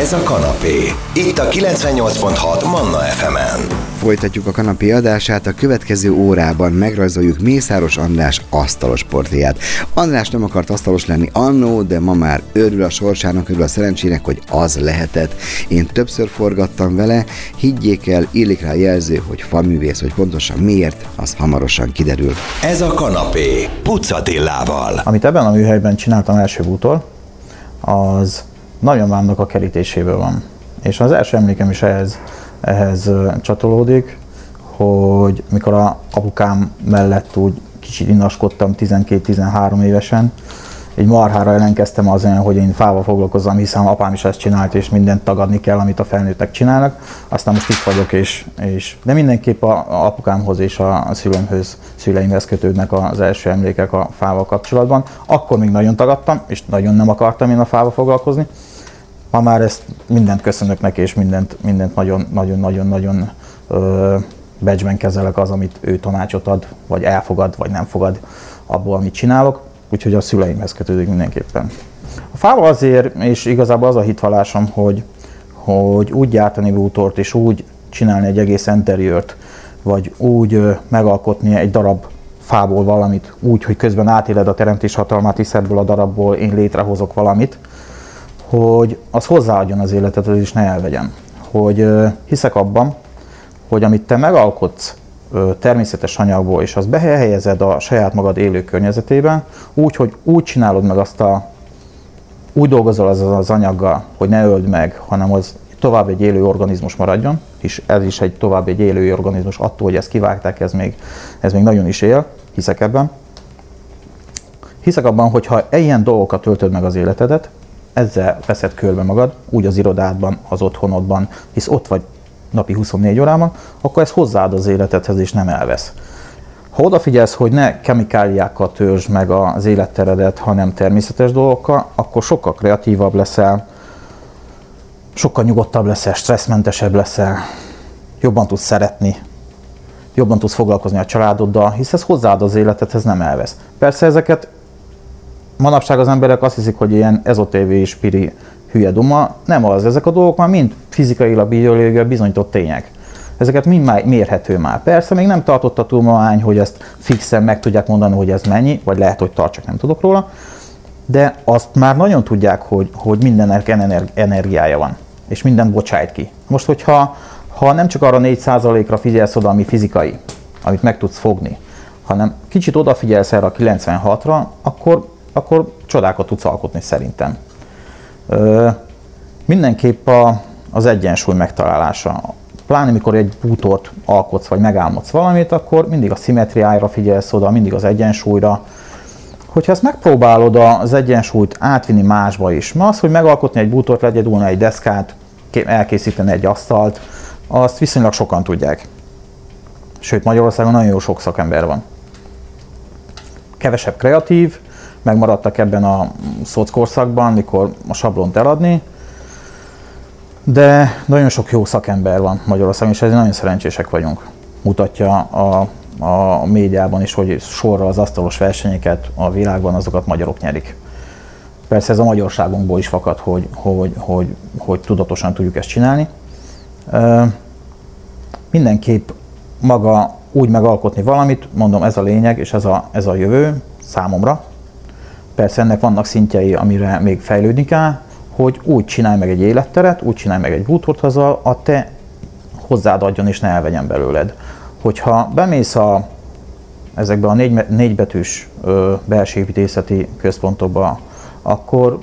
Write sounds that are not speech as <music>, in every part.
Ez a kanapé. Itt a 98.6 Manna FM-en. Folytatjuk a kanapé adását, a következő órában megrajzoljuk Mészáros András asztalos portréját. András nem akart asztalos lenni annó, de ma már örül a sorsának, örül a szerencsének, hogy az lehetett. Én többször forgattam vele, higgyék el, illik rá jelző, hogy faművész, hogy pontosan miért, az hamarosan kiderül. Ez a kanapé. Pucatillával. Amit ebben a műhelyben csináltam első bútól, az nagyon vámnak a kerítéséből van. És az első emlékem is ehhez, ehhez csatolódik, hogy mikor a apukám mellett úgy kicsit innaskodtam 12-13 évesen, így marhára ellenkeztem azon, hogy én fával foglalkozom, hiszen apám is ezt csinált, és mindent tagadni kell, amit a felnőttek csinálnak. Aztán most itt vagyok, és, és de mindenképp a, a apukámhoz és a, szüleimhöz, szüleimhez kötődnek az első emlékek a fával kapcsolatban. Akkor még nagyon tagadtam, és nagyon nem akartam én a fával foglalkozni. Ma már ezt mindent köszönök neki, és mindent, mindent nagyon, nagyon, nagyon, nagyon becsben kezelek az, amit ő tanácsot ad, vagy elfogad, vagy nem fogad abból, amit csinálok úgyhogy a szüleimhez kötődik mindenképpen. A fával azért, és igazából az a hitvalásom, hogy, hogy úgy gyártani bútort és úgy csinálni egy egész interiört, vagy úgy megalkotni egy darab fából valamit, úgy, hogy közben átéled a teremtés hatalmát, hisz ebből a darabból én létrehozok valamit, hogy az hozzáadjon az életet, az is ne elvegyen. Hogy hiszek abban, hogy amit te megalkotsz természetes anyagból, és azt behelyezed a saját magad élő környezetében, úgy, hogy úgy csinálod meg azt a, úgy dolgozol az, az anyaggal, hogy ne öld meg, hanem az tovább egy élő organizmus maradjon, és ez is egy tovább egy élő organizmus, attól, hogy ezt kivágták, ez még, ez még nagyon is él, hiszek ebben. Hiszek abban, hogy ha ilyen dolgokat töltöd meg az életedet, ezzel veszed körbe magad, úgy az irodádban, az otthonodban, hisz ott vagy napi 24 órában, akkor ez hozzáad az életedhez és nem elvesz. Ha odafigyelsz, hogy ne kemikáliákkal törzs meg az életteredet, hanem természetes dolgokkal, akkor sokkal kreatívabb leszel, sokkal nyugodtabb leszel, stresszmentesebb leszel, jobban tudsz szeretni, jobban tudsz foglalkozni a családoddal, hisz ez hozzáad az életedhez, nem elvesz. Persze ezeket manapság az emberek azt hiszik, hogy ilyen ezotévi spiri hülye duma, nem az. Ezek a dolgok már mind fizikailag, biológiai bizonyított tények. Ezeket mind már mérhető már. Persze még nem tartott a tudomány, hogy ezt fixen meg tudják mondani, hogy ez mennyi, vagy lehet, hogy tart, csak nem tudok róla, de azt már nagyon tudják, hogy, hogy mindennek energiája van, és minden bocsájt ki. Most, hogyha ha nem csak arra 4%-ra figyelsz oda, ami fizikai, amit meg tudsz fogni, hanem kicsit odafigyelsz erre a 96-ra, akkor, akkor csodákat tudsz alkotni szerintem. Mindenképp a, az egyensúly megtalálása. Pláne mikor egy bútort alkotsz, vagy megálmodsz valamit, akkor mindig a szimetriára figyelsz oda, mindig az egyensúlyra. Hogyha ezt megpróbálod az egyensúlyt átvinni másba is, ma az, hogy megalkotni egy bútort, legyedulni egy deszkát, elkészíteni egy asztalt, azt viszonylag sokan tudják. Sőt, Magyarországon nagyon jó sok szakember van. Kevesebb kreatív, megmaradtak ebben a szockorszakban, mikor a sablont eladni, de nagyon sok jó szakember van Magyarországon, és ezért nagyon szerencsések vagyunk. Mutatja a, a médiában is, hogy sorra az asztalos versenyeket a világban azokat magyarok nyerik. Persze ez a magyarságunkból is fakad, hogy, hogy, hogy, hogy tudatosan tudjuk ezt csinálni. Mindenképp maga úgy megalkotni valamit, mondom ez a lényeg, és ez a, ez a jövő számomra, Persze ennek vannak szintjei, amire még fejlődni kell, hogy úgy csinálj meg egy életteret, úgy csinálj meg egy bútort, az a, te hozzád adjon és ne elvegyen belőled. Hogyha bemész a, ezekbe a négy, négybetűs belső építészeti központokba, akkor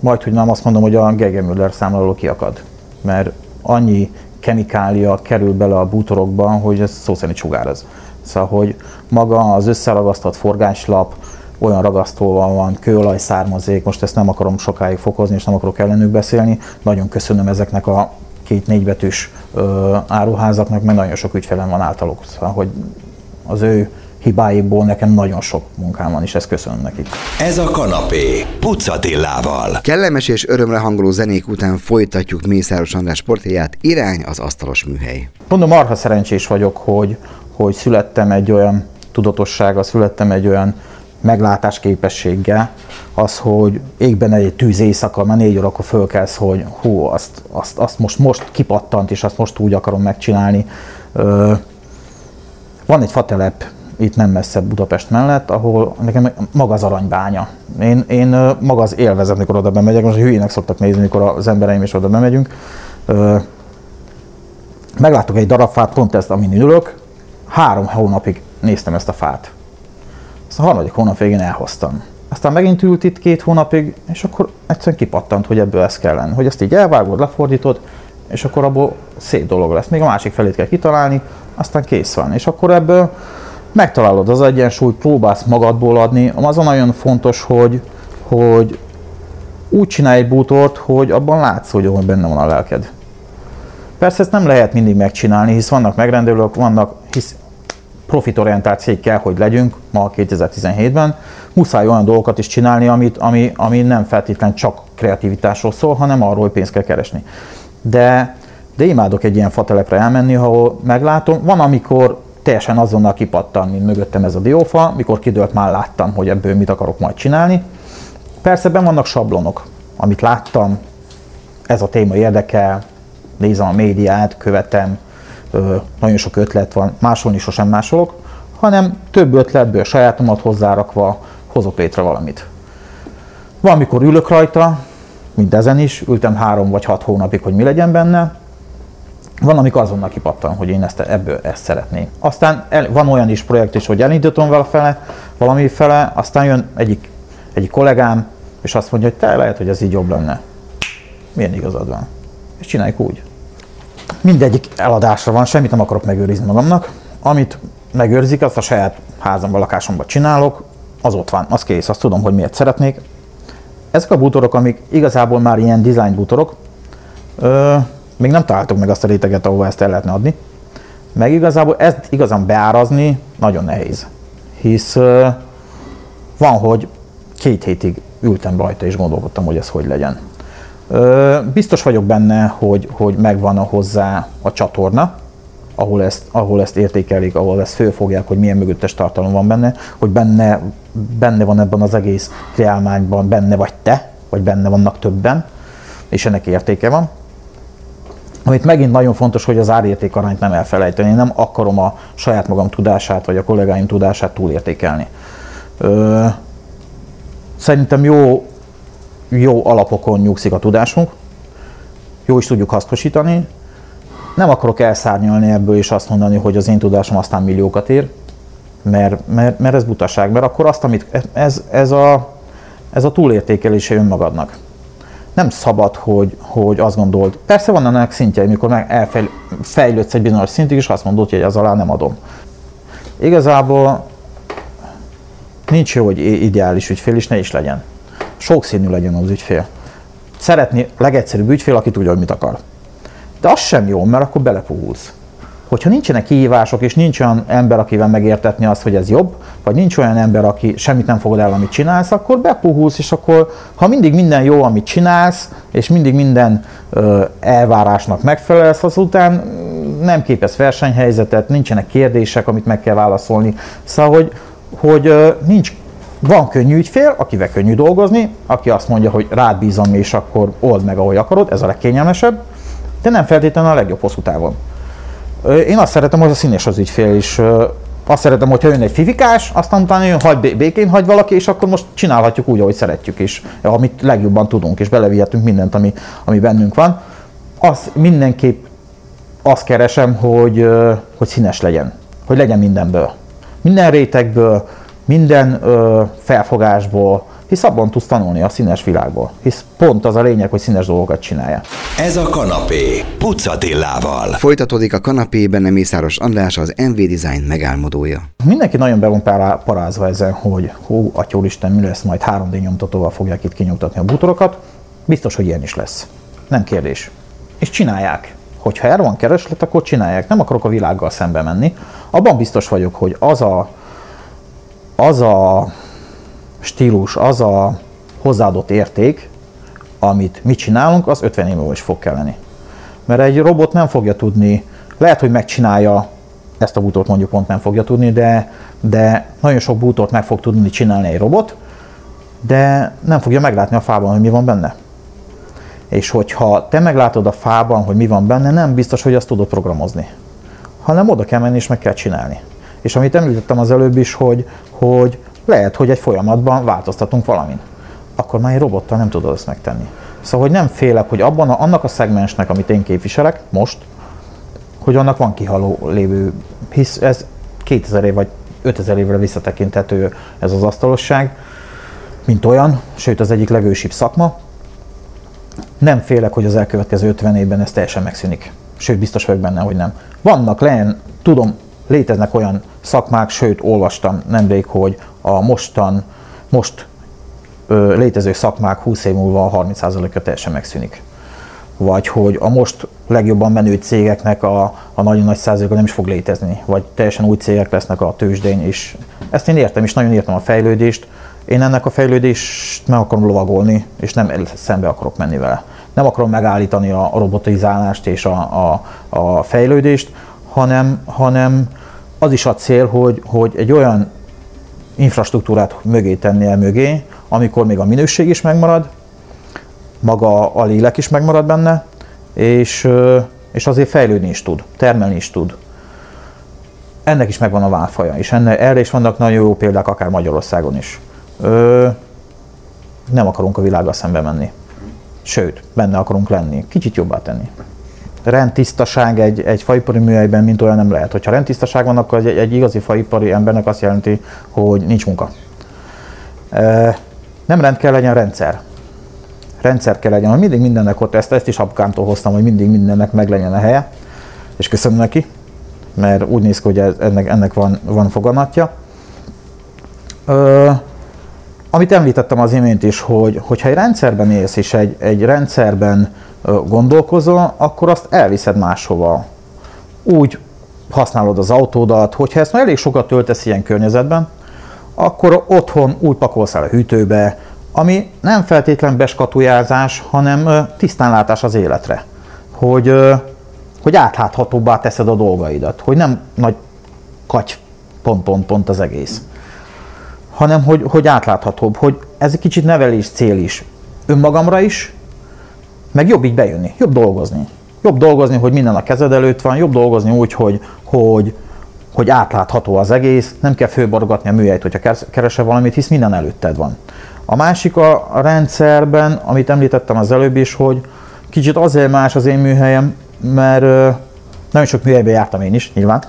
majd, hogy nem azt mondom, hogy a Gegemüller számláló kiakad. Mert annyi kemikália kerül bele a bútorokba, hogy ez szó szerint sugároz. Szóval, hogy maga az összeragasztott forgáslap, olyan ragasztóval van, kőolaj származék, most ezt nem akarom sokáig fokozni, és nem akarok ellenük beszélni. Nagyon köszönöm ezeknek a két négybetűs áruházaknak, mert nagyon sok ügyfelem van általuk, szóval, hogy az ő hibáiból nekem nagyon sok munkám van, és ezt köszönöm nekik. Ez a kanapé, Pucatillával. Kellemes és örömre hangoló zenék után folytatjuk Mészáros András sportját, irány az asztalos műhely. Mondom, marha szerencsés vagyok, hogy, hogy születtem egy olyan tudatossága, születtem egy olyan meglátás képességgel, az, hogy égben egy tűz éjszaka, mert négy órakor fölkelsz, hogy hú, azt, azt, azt most, most kipattant, és azt most úgy akarom megcsinálni. Van egy fatelep itt nem messze Budapest mellett, ahol nekem maga az aranybánya. Én, én maga az élvezet, mikor oda bemegyek, most hülyének szoktak nézni, mikor az embereim is oda bemegyünk. Meglátok egy darab fát, pont ezt, amin ülök, három hónapig néztem ezt a fát. Azt a harmadik hónap végén elhoztam. Aztán megint ült itt két hónapig, és akkor egyszerűen kipattant, hogy ebből ez kell lenni. Hogy ezt így elvágod, lefordítod, és akkor abból szép dolog lesz. Még a másik felét kell kitalálni, aztán kész van. És akkor ebből megtalálod az egyensúlyt, próbálsz magadból adni. Azon nagyon fontos, hogy, hogy úgy csinálj egy bútort, hogy abban látsz, hogy benne van a lelked. Persze ezt nem lehet mindig megcsinálni, hisz vannak megrendelők, vannak, hisz profitorientált cég kell, hogy legyünk ma 2017-ben, muszáj olyan dolgokat is csinálni, amit, ami, ami nem feltétlenül csak kreativitásról szól, hanem arról, hogy pénzt kell keresni. De, de imádok egy ilyen fatelepre elmenni, ahol meglátom. Van, amikor teljesen azonnal kipattan, mint mögöttem ez a diófa, mikor kidőlt, már láttam, hogy ebből mit akarok majd csinálni. Persze ben vannak sablonok, amit láttam, ez a téma érdekel, nézem a médiát, követem, nagyon sok ötlet van, másolni sosem másolok, hanem több ötletből sajátomat hozzárakva hozok létre valamit. Valamikor ülök rajta, mint ezen is, ültem három vagy hat hónapig, hogy mi legyen benne, van, amikor azonnal kipattan, hogy én ezt, ebből ezt szeretném. Aztán el, van olyan is projekt is, hogy elindítom vele fele, valami fele, aztán jön egyik, egyik kollégám, és azt mondja, hogy te lehet, hogy ez így jobb lenne. Milyen igazad van? És csináljuk úgy. Mindegyik eladásra van, semmit nem akarok megőrizni magamnak. Amit megőrzik, azt a saját házamban, lakásomban csinálok, az ott van, az kész, azt tudom, hogy miért szeretnék. Ezek a bútorok, amik igazából már ilyen design bútorok, ö, még nem találtuk meg azt a réteget, ahol ezt el lehetne adni. Meg igazából ezt igazán beárazni nagyon nehéz. Hisz ö, van, hogy két hétig ültem rajta és gondolkodtam, hogy ez hogy legyen. Biztos vagyok benne, hogy, hogy megvan a hozzá a csatorna, ahol ezt, ahol ezt értékelik, ahol ezt fölfogják, hogy milyen mögöttes tartalom van benne, hogy benne, benne van ebben az egész kreálmányban, benne vagy te, vagy benne vannak többen, és ennek értéke van. Amit megint nagyon fontos, hogy az árérték arányt nem elfelejteni. Én nem akarom a saját magam tudását, vagy a kollégáim tudását túlértékelni. Ö, szerintem jó jó alapokon nyugszik a tudásunk, jó is tudjuk hasznosítani. Nem akarok elszárnyalni ebből és azt mondani, hogy az én tudásom aztán milliókat ér, mert, mert, mert ez butaság, mert akkor azt, amit ez, ez, a, ez a túlértékelése önmagadnak. Nem szabad, hogy, hogy azt gondold. Persze van ennek szintje, amikor meg elfejlődsz egy bizonyos szintig, és azt mondod, hogy ez alá nem adom. Igazából nincs jó, hogy ideális ügyfél is, ne is legyen sokszínű legyen az ügyfél. Szeretni legegyszerűbb ügyfél, aki tudja, hogy mit akar. De az sem jó, mert akkor belepuhulsz. Hogyha nincsenek kihívások, és nincs olyan ember, akivel megértetni azt, hogy ez jobb, vagy nincs olyan ember, aki semmit nem fogod el, amit csinálsz, akkor bepuhulsz, és akkor, ha mindig minden jó, amit csinálsz, és mindig minden ö, elvárásnak megfelelsz, azután mm, nem képez versenyhelyzetet, nincsenek kérdések, amit meg kell válaszolni. Szóval, hogy, hogy ö, nincs van könnyű ügyfél, akivel könnyű dolgozni, aki azt mondja, hogy rád bízom, és akkor old meg, ahogy akarod, ez a legkényelmesebb, de nem feltétlenül a legjobb hosszú távon. Én azt szeretem, hogy a színes az ügyfél is. Azt szeretem, hogyha jön egy fifikás, aztán utána jön, hagy békén, hagy valaki, és akkor most csinálhatjuk úgy, ahogy szeretjük is, amit legjobban tudunk, és belevihetünk mindent, ami, ami bennünk van. Az mindenképp azt keresem, hogy, hogy színes legyen, hogy legyen mindenből. Minden rétegből, minden ö, felfogásból, hisz abban tudsz tanulni a színes világból. Hisz pont az a lényeg, hogy színes dolgokat csinálja. Ez a kanapé, Pucatillával. Folytatódik a kanapében nem Mészáros András, az MV Design megálmodója. Mindenki nagyon be van parázva ezen, hogy hú, atyólisten, mi lesz, majd 3D nyomtatóval fogják itt kinyomtatni a bútorokat. Biztos, hogy ilyen is lesz. Nem kérdés. És csinálják. Hogyha erre van kereslet, akkor csinálják. Nem akarok a világgal szembe menni. Abban biztos vagyok, hogy az a az a stílus, az a hozzáadott érték, amit mi csinálunk, az 50 év is fog kelleni. Mert egy robot nem fogja tudni, lehet, hogy megcsinálja ezt a bútort mondjuk pont nem fogja tudni, de, de nagyon sok bútort meg fog tudni csinálni egy robot, de nem fogja meglátni a fában, hogy mi van benne. És hogyha te meglátod a fában, hogy mi van benne, nem biztos, hogy azt tudod programozni. Hanem oda kell menni és meg kell csinálni. És amit említettem az előbb is, hogy, hogy lehet, hogy egy folyamatban változtatunk valamin. Akkor már egy robottal nem tudod ezt megtenni. Szóval, hogy nem félek, hogy abban a, annak a szegmensnek, amit én képviselek most, hogy annak van kihaló lévő, hisz ez 2000 év vagy 5000 évre visszatekintető ez az asztalosság, mint olyan, sőt az egyik legősibb szakma. Nem félek, hogy az elkövetkező 50 évben ez teljesen megszűnik. Sőt, biztos vagyok benne, hogy nem. Vannak len, tudom, léteznek olyan szakmák, sőt, olvastam nemrég, hogy a mostan, most ö, létező szakmák 20 év múlva a 30%-a teljesen megszűnik. Vagy hogy a most legjobban menő cégeknek a, a nagyon nagy százaléka nem is fog létezni, vagy teljesen új cégek lesznek a tőzsdén, és ezt én értem, és nagyon értem a fejlődést. Én ennek a fejlődést meg akarom lovagolni, és nem szembe akarok menni vele. Nem akarom megállítani a robotizálást és a, a, a fejlődést, hanem, hanem az is a cél, hogy, hogy egy olyan infrastruktúrát mögé tenni el mögé, amikor még a minőség is megmarad, maga a lélek is megmarad benne, és, és azért fejlődni is tud, termelni is tud. Ennek is megvan a válfaja, és enne, erre is vannak nagyon jó példák, akár Magyarországon is. Ö, nem akarunk a világgal szembe menni. Sőt, benne akarunk lenni, kicsit jobbá tenni rendtisztaság egy, egy faipari műhelyben, mint olyan nem lehet. Hogyha rendtisztaság van, akkor egy, egy igazi faipari embernek azt jelenti, hogy nincs munka. Nem rend kell legyen rendszer. Rendszer kell legyen, hogy mindig mindennek ott, ezt, ezt is apukámtól hoztam, hogy mindig mindennek meg legyen a helye, és köszönöm neki, mert úgy néz ki, hogy ennek, ennek van, van foganatja. Ö, amit említettem az imént is, hogy hogyha egy rendszerben élsz, és egy, egy rendszerben gondolkozol, akkor azt elviszed máshova. Úgy használod az autódat, hogyha ezt már elég sokat töltesz ilyen környezetben, akkor otthon úgy pakolsz el a hűtőbe, ami nem feltétlen beskatujázás, hanem tisztánlátás az életre. Hogy, hogy átláthatóbbá teszed a dolgaidat, hogy nem nagy katy pont, pont, pont az egész, hanem hogy, hogy átláthatóbb, hogy ez egy kicsit nevelés cél is. Önmagamra is, meg jobb így bejönni, jobb dolgozni. Jobb dolgozni, hogy minden a kezed előtt van, jobb dolgozni úgy, hogy, hogy, hogy átlátható az egész, nem kell főborgatni a műhelyt, hogyha keresel valamit, hisz minden előtted van. A másik a, rendszerben, amit említettem az előbb is, hogy kicsit azért más az én műhelyem, mert ö, nagyon sok műhelyben jártam én is, nyilván.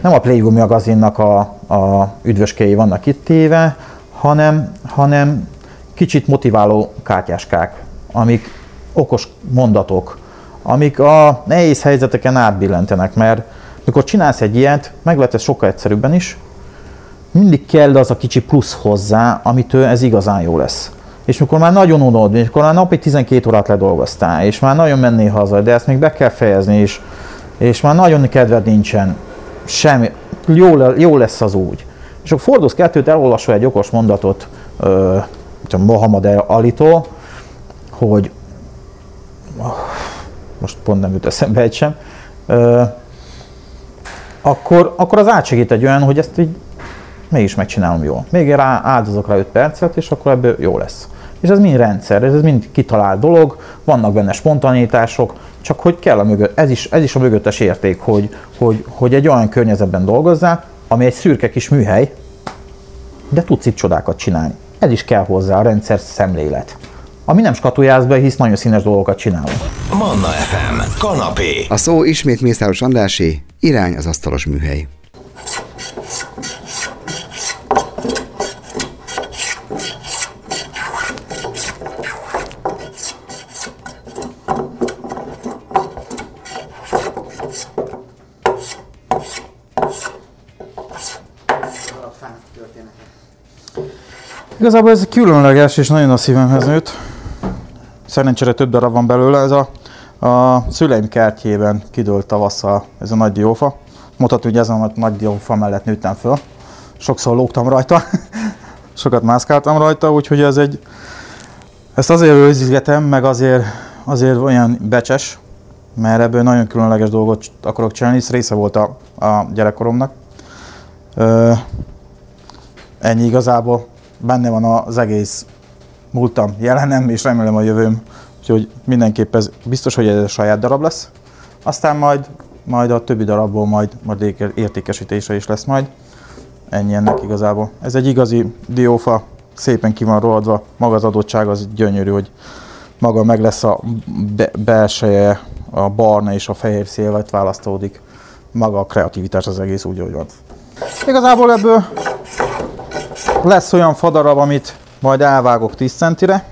Nem a Playgo magazinnak a, a üdvöskéi vannak itt téve, hanem, hanem kicsit motiváló kártyáskák amik okos mondatok, amik a nehéz helyzeteken átbillentenek, mert mikor csinálsz egy ilyet, meg lehet ez sokkal egyszerűbben is, mindig kell az a kicsi plusz hozzá, amitől ez igazán jó lesz. És mikor már nagyon unod, és mikor már napi 12 órát ledolgoztál, és már nagyon mennél haza, de ezt még be kell fejezni, és, és már nagyon kedved nincsen, semmi, jó, jó lesz az úgy. És akkor fordulsz kettőt, elolvasol egy okos mondatot, uh, Mohamed Alitól, hogy most pont nem jut eszembe egy sem, akkor, akkor az átsegít egy olyan, hogy ezt így mégis megcsinálom jól. Még rá áldozok rá 5 percet, és akkor ebből jó lesz. És ez mind rendszer, ez mind kitalált dolog, vannak benne spontanitások, csak hogy kell a mögött, ez is, ez is a mögöttes érték, hogy, hogy, hogy egy olyan környezetben dolgozzál, ami egy szürke kis műhely, de tudsz itt csodákat csinálni. Ez is kell hozzá a rendszer szemlélet ami nem skatujáz be, hisz nagyon színes dolgokat csinálunk. Manna FM, kanapé. A szó ismét Mészáros Andrásé, irány az asztalos műhely. Igazából ez különleges és nagyon a szívemhez nőtt. Szerencsére több darab van belőle. Ez a, a szüleim kertjében kidőlt tavasszal ez a nagy diófa. Mondhatni, hogy ezen a nagy diófa mellett nőttem föl. Sokszor lógtam rajta, <laughs> sokat mászkáltam rajta, úgyhogy ez egy... Ezt azért őzizgetem, meg azért, azért olyan becses, mert ebből nagyon különleges dolgot akarok csinálni, ez része volt a, a gyerekkoromnak. Ö, ennyi igazából, benne van az egész múltam, jelenem, és remélem a jövőm, úgyhogy mindenképp ez biztos, hogy ez a saját darab lesz. Aztán majd, majd a többi darabból majd, majd értékesítése is lesz majd. Ennyi ennek igazából. Ez egy igazi diófa, szépen ki van rohadva, maga az adottság az gyönyörű, hogy maga meg lesz a be- belseje, a barna és a fehér szélvet választódik. Maga a kreativitás az egész úgy, hogy van. Igazából ebből lesz olyan fadarab, amit majd elvágok 10 centire,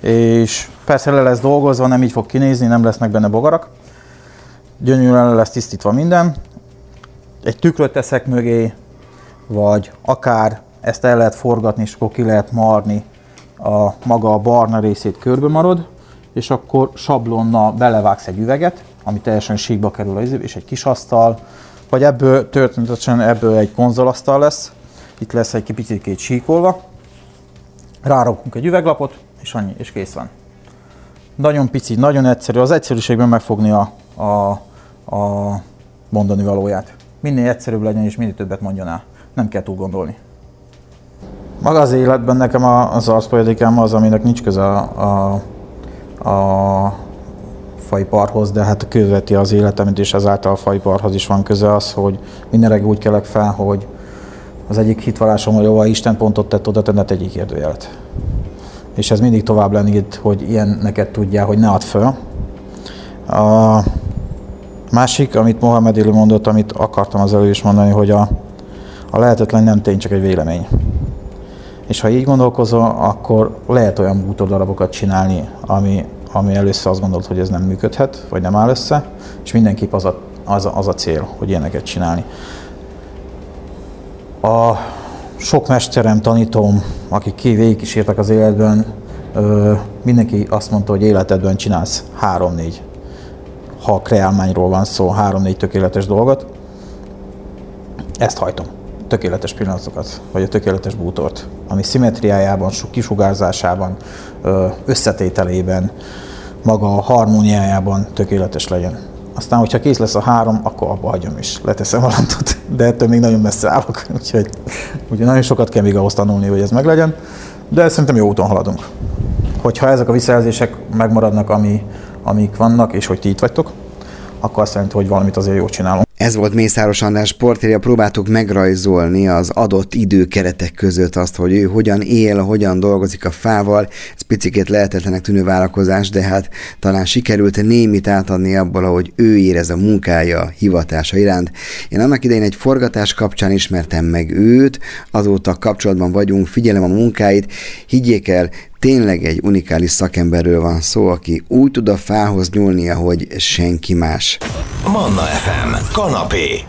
és persze le lesz dolgozva, nem így fog kinézni, nem lesznek benne bogarak. Gyönyörűen lesz tisztítva minden. Egy tükröt teszek mögé, vagy akár ezt el lehet forgatni, és akkor ki lehet marni a maga a barna részét körbe marad, és akkor sablonna belevágsz egy üveget, ami teljesen síkba kerül, és egy kis asztal, vagy ebből történetesen ebből egy konzolasztal lesz, itt lesz egy picit két síkolva, rárakunk egy üveglapot, és annyi, és kész van. Nagyon pici, nagyon egyszerű, az egyszerűségben megfogni a, a, a mondani valóját. Minél egyszerűbb legyen, és minél többet mondjon el. Nem kell túl gondolni. Maga az életben nekem az arszpoetikám az, aminek nincs köze a, a, a fajparhoz, de hát közveti az életemet, és ezáltal a fajparhoz is van köze az, hogy minden úgy kelek fel, hogy az egyik hitvallásom, hogy ahol Isten pontot tett, oda tenned egyik kérdőjelet. És ez mindig tovább itt, hogy ilyen neked tudja, hogy ne add föl. A másik, amit Mohamed Ili mondott, amit akartam az elő is mondani, hogy a, a lehetetlen nem tény, csak egy vélemény. És ha így gondolkozol, akkor lehet olyan bútordarabokat csinálni, ami, ami először azt gondolt, hogy ez nem működhet, vagy nem áll össze, és mindenképp az a, az a, az a cél, hogy ilyeneket csinálni. A sok mesterem, tanítom, akik ki végig is értek az életben, mindenki azt mondta, hogy életedben csinálsz három-négy, ha kreálmányról van szó, három-négy tökéletes dolgot. Ezt hajtom tökéletes pillanatokat, vagy a tökéletes bútort, ami szimmetriájában, kisugárzásában, összetételében, maga a harmóniájában tökéletes legyen. Aztán, hogyha kész lesz a három, akkor abba hagyom is, leteszem a lantot, de ettől még nagyon messze állok, <laughs> úgyhogy, úgyhogy nagyon sokat kell még ahhoz tanulni, hogy ez meglegyen, de szerintem jó úton haladunk. Hogyha ezek a visszajelzések megmaradnak, ami, amik vannak, és hogy ti itt vagytok, akkor azt jelenti, hogy valamit azért jól csinálunk. Ez volt Mészáros András portréja, próbáltuk megrajzolni az adott időkeretek között azt, hogy ő hogyan él, hogyan dolgozik a fával. Ez picikét lehetetlenek tűnő vállalkozás, de hát talán sikerült némit átadni abból, hogy ő érez a munkája, hivatása iránt. Én annak idején egy forgatás kapcsán ismertem meg őt, azóta kapcsolatban vagyunk, figyelem a munkáit. Higgyék el, tényleg egy unikális szakemberről van szó, aki úgy tud a fához nyúlni, ahogy senki más. Manna FM. Kanapé.